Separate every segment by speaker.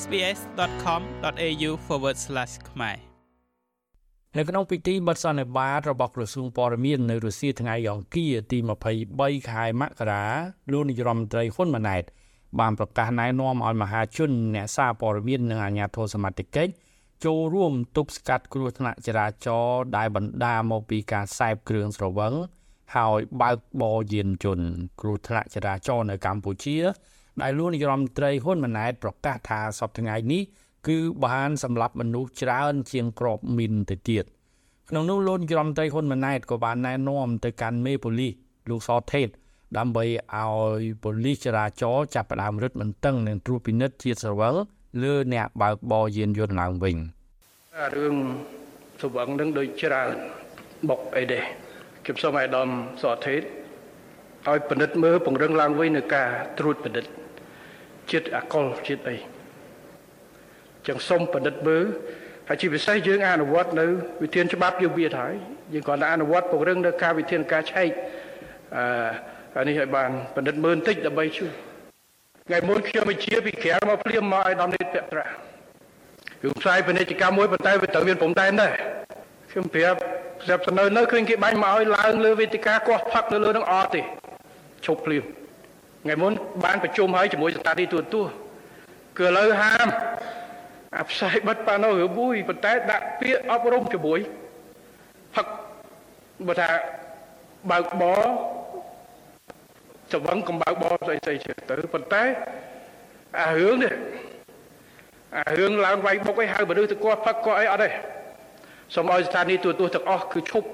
Speaker 1: sbs.com.au/ ខ្មែរ
Speaker 2: នៅក្នុងពិធីបិទសន្និបាតរបស់ក្រសួងព័ត៌មាននៅរុស្ស៊ីថ្ងៃអង្គារទី23ខែមករាលោកនាយរដ្ឋមន្ត្រីហ៊ុនម៉ាណែតបានប្រកាសណែនាំឲ្យមហាជនអ្នកសារព័ត៌មាននិងអាជ្ញាធរសមត្ថកិច្ចចូលរួមទប់ស្កាត់គ្រោះថ្នាក់ចរាចរណ៍ដែលបណ្ដាលមកពីការសែបគ្រឿងស្រវឹងហើយបើកបរយានយន្តគ្រោះថ្នាក់ចរាចរណ៍នៅកម្ពុជា ដែលលោកនាយរដ្ឋមន្ត្រីហ៊ុនម៉ាណែតប្រកាសថាសប្តាហ៍ថ្ងៃនេះគឺបានសម្លាប់មនុស្សច្រើនជាងក្របមីនទៅទៀតក្នុងនោះលោកនាយរដ្ឋមន្ត្រីហ៊ុនម៉ាណែតក៏បានណែនាំទៅកាន់មេប៉ូលីសលោកសថេតដើម្បីឲ្យប៉ូលីសចរាចរណ៍ចាប់ផ្ដើមរឹតបន្តឹងនិងត្រួតពិនិត្យជាតិស្រវឹងលើអ្នកបើកបរយានយន្តឡើងវិញ
Speaker 3: រឿងស្រវឹងនឹងដូចច្រើនបុកអីដែរខ្ញុំសូមឲ្យដំសថេត ឲ្យពិនិត្យមើលពង្រឹងឡើងវិញនៅការត្រួតពិនិត្យជាតិអាកុលជាតិអីចឹងសូមពិនិត្យមើលហើយជាពិសេសយើងអនុវត្តនៅវិធានច្បាប់យើងវាហើយយើងគ្រាន់តែអនុវត្តពង្រឹងនៅការវិធានការឆែកអឺនេះឲ្យបានពិនិត្យមើលបន្តិចដើម្បីជួយថ្ងៃមុនខ្ញុំបញ្ជាពីក្រៅមកភ្លាមមកឲ្យដំណេតពាក់ត្រាគឺផ្សាយពាណិជ្ជកម្មមួយប៉ុន្តែវាត្រូវមានព្រំដែនដែរខ្ញុំប្រាប់ស្រាប់ទៅនៅនៅឃើញគេបាញ់មកឲ្យឡើងលើវេទិកាកោះផឹកនៅលើនឹងអត់ទេ ឈប់ភ្លាមថ្ងៃមុនបានប្រជុំហើយជាមួយស្ថានីយទូតទួគឺឥឡូវហាមអាផ្សាយបិទប៉ាណូរបួយប៉ុន្តែដាក់ពាក្យអប់រំជាមួយផឹកបើថាបើកបច្រវឹងកំបើកបស្អីស្អីទៅប៉ុន្តែអារឿងនេះអារឿងឡើងវាយបុកឯហៅមនុស្សទៅគាត់ផឹកគាត់អីអត់ទេសូមឲ្យស្ថានីយទូទស្សន៍ទាំងអស់គឺឈប់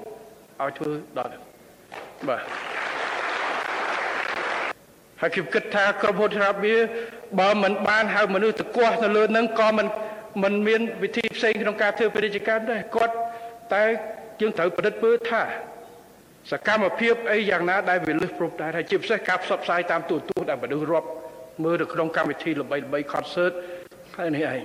Speaker 3: ឲ្យធ្វើដល់បាទ ហើយខ្ញុំគិតថាក្រុមហ៊ុនស្រាប់វាបើមិនបានហៅមនុស្សទៅគាស់នៅលើនឹងក៏មិនមិនមានវិធីផ្សេងក្នុងការធ្វើពាណិជ្ជកម្មដែរគាត់តែយើងត្រូវប្រឌិតពើថាសកម្មភាពអីយ៉ាងណាដែលវាលឹះព្រប់ដែរហើយជាពិសេសការផ្សព្វផ្សាយតាមទូរទស្សន៍ដែលមនុស្សរាប់មើលនៅក្នុងកម្មវិធីល្បីល្បី concert ហើយនេះឯង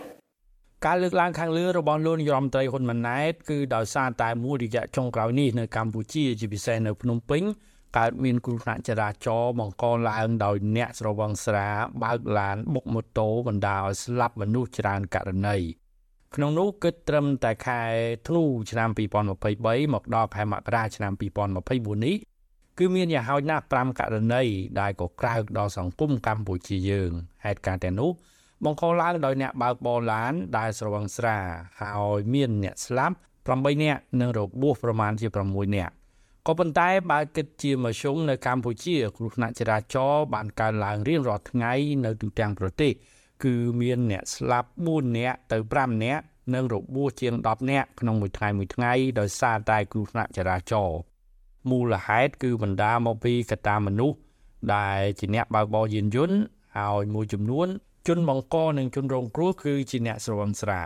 Speaker 2: ការលើកឡើងខាងលើរបស់លោកនាយរដ្ឋមន្ត្រីហ៊ុនម៉ាណែតគឺដោយសារតែមួយរយៈចុងក្រោយនេះនៅកម្ពុជាជាពិសេសនៅភ្នំពេញ កើតមានគ្រោះថ្នាក់ចរាចរណ៍បង្កឡើងដោយអ្នកស្រវឹងស្រាបើកឡានបុកម៉ូតូបណ្ដាលឲ្យស្លាប់មនុស្សច្រើនករណីក្នុងនោះគិតត្រឹមតែខែធ្នូឆ្នាំ2023មកដល់ខែមករាឆ្នាំ2024នេះគឺមានយ៉ាងហោចណាស់5ករណីដែលក៏ក្រើកដល់សង្គមកម្ពុជាយើងហេតុការណ៍ទាំងនោះបង្កឡើងដោយអ្នកបើកបរឡានដែលស្រវឹងស្រាហើយមានអ្នកស្លាប់8នាក់និងរបួសប្រមាណជា6នាក់ ក៏ប៉ុន្តែបើគិតជាមធ្យមនៅកម្ពុជា គ្រោះថ្នាក់ចរាចរណ៍បានកើនឡើងរៀងរាល់ថ្ងៃនៅទូទាំងប្រទេសគឺមានអ្នកស្លាប់4នាក់ទៅ5នាក់និងរបួសជាង10នាក់ក្នុងមួយថ្ងៃមួយថ្ងៃដោយសារតែគ្រោះថ្នាក់ចរាចរណ៍មូលហេតុគឺបណ្ដាលមកពីកត្តាមនុស្សដែលជាអ្នកបើកបរយានយន្តហើយមួយចំនួនជនបង្កនិងជនរងគ្រោះគឺជាអ្នកស្រវឹងស្រា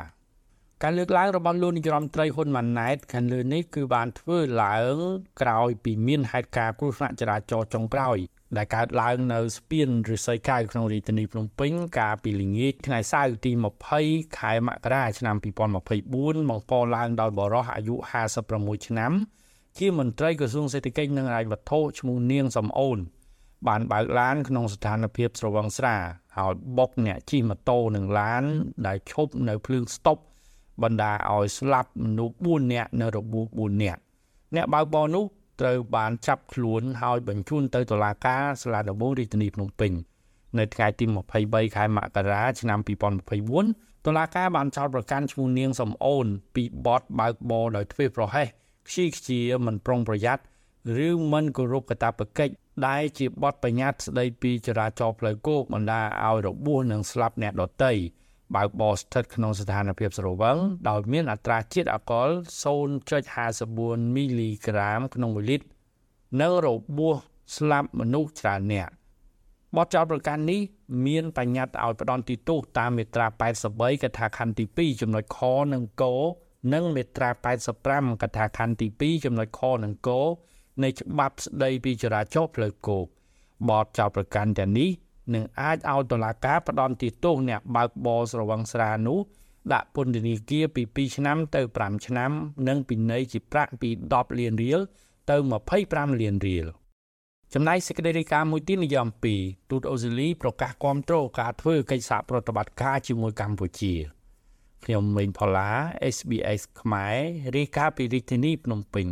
Speaker 2: ការលើកឡើងរបស់លោកនាយរដ្ឋមន្ត្រីហ៊ុនម៉ាណែតខាងលើនេះគឺបានធ្វើឡើងក្រោយពីមានហេតុការណ៍គ្រោះថ្នាក់ចរាចរណ៍ចុងក្រោយដែលកើតឡើងនៅស្ពានរិស័យកៅក្នុងរាជធានីភ្នំពេញកាលពីល្ងាចថ្ងៃសៅរ៍ទី20ខែមករាឆ្នាំ2024បង្កឡើងដោយបរិសអាយុ56ឆ្នាំជាមន្ត្រីក្រសួងសេដ្ឋកិច្ចនិងហិរញ្ញវត្ថុឈ្មោះនាងសំអូន បានបើកឡានក្នុងស្ថានភាពស្រវឹងស្រាហើយបុកអ្នកជិះម៉ូតូនិងឡានដែលឈប់នៅភ្លើងស្តុប បណ្ដាឲ្យស្លាប់មនុស្ស4នាក់នៅរបួស4នាក់អ្នកបើកបរនោះត្រូវបានចាប់ខ្លួនហើយបញ្ជូនទៅតុលាការសាលាដំបងរាជធានីភ្នំពេញនៅថ្ងៃទី23ខែមករាឆ្នាំ2024តុលាការបានចោទប្រកាន់ឈ្មោះនាងសំអូន ពីបទបើកបរដោយធ្វេសប្រហែសខ្ជិលខ្ជាមិនប្រុងប្រយ័ត្នឬមិនគោរពកាតព្វកិច្ចដែលជាបទបញ្ញត្តិស្ដីពីចរាចរណ៍ផ្លូវគោកបណ្ដាឲ្យរបួសនិងស្លាប់អ្នកដទៃ បើកបរស្ថិតក្នុងស្ថានភាពស្រវឹងដោយមានអត្រាជាតិអាល់កុល0.54មីលីក្រាមក្នុង1លីត្រនិងរបួសស្លាប់មនុស្សច្រើនអ្នកបទចោទប្រកាន់នេះមានបញ្ញត្តិឲ្យផ្ដន់ទោសតាមមាត្រា83កថាខណ្ឌទី2ចំណុចខនិងកនិងមាត្រា85កថាខណ្ឌទី2ចំណុចខនិងកនៃច្បាប់ស្ដីពីចរាចរណ៍ផ្លូវគោកបទចោទប្រកាន់ទាំងនេះ នឹងអាចឲ្យតុលាការផ្ដន់ទោសអ្នកបើកបរស្រវឹងស្រានោះដាក់ពន្ធនាគារពី2ឆ្នាំទៅ5ឆ្នាំ និងពិន័យជាប្រាក់ពី10លានរៀលទៅ25លានរៀលចំណែកសេចក្តីរាយការណ៍មួយទៀតនិយាយអំពីទូតអូស្ត្រាលីប្រកាសគាំទ្រការធ្វើកិច្ចសហប្រតិបត្តិការជាមួយកម្ពុជាខ្ញុំមេងផល្លា SBS ខ្មែររាយការណ៍ពីរាជធានីភ្នំពេញ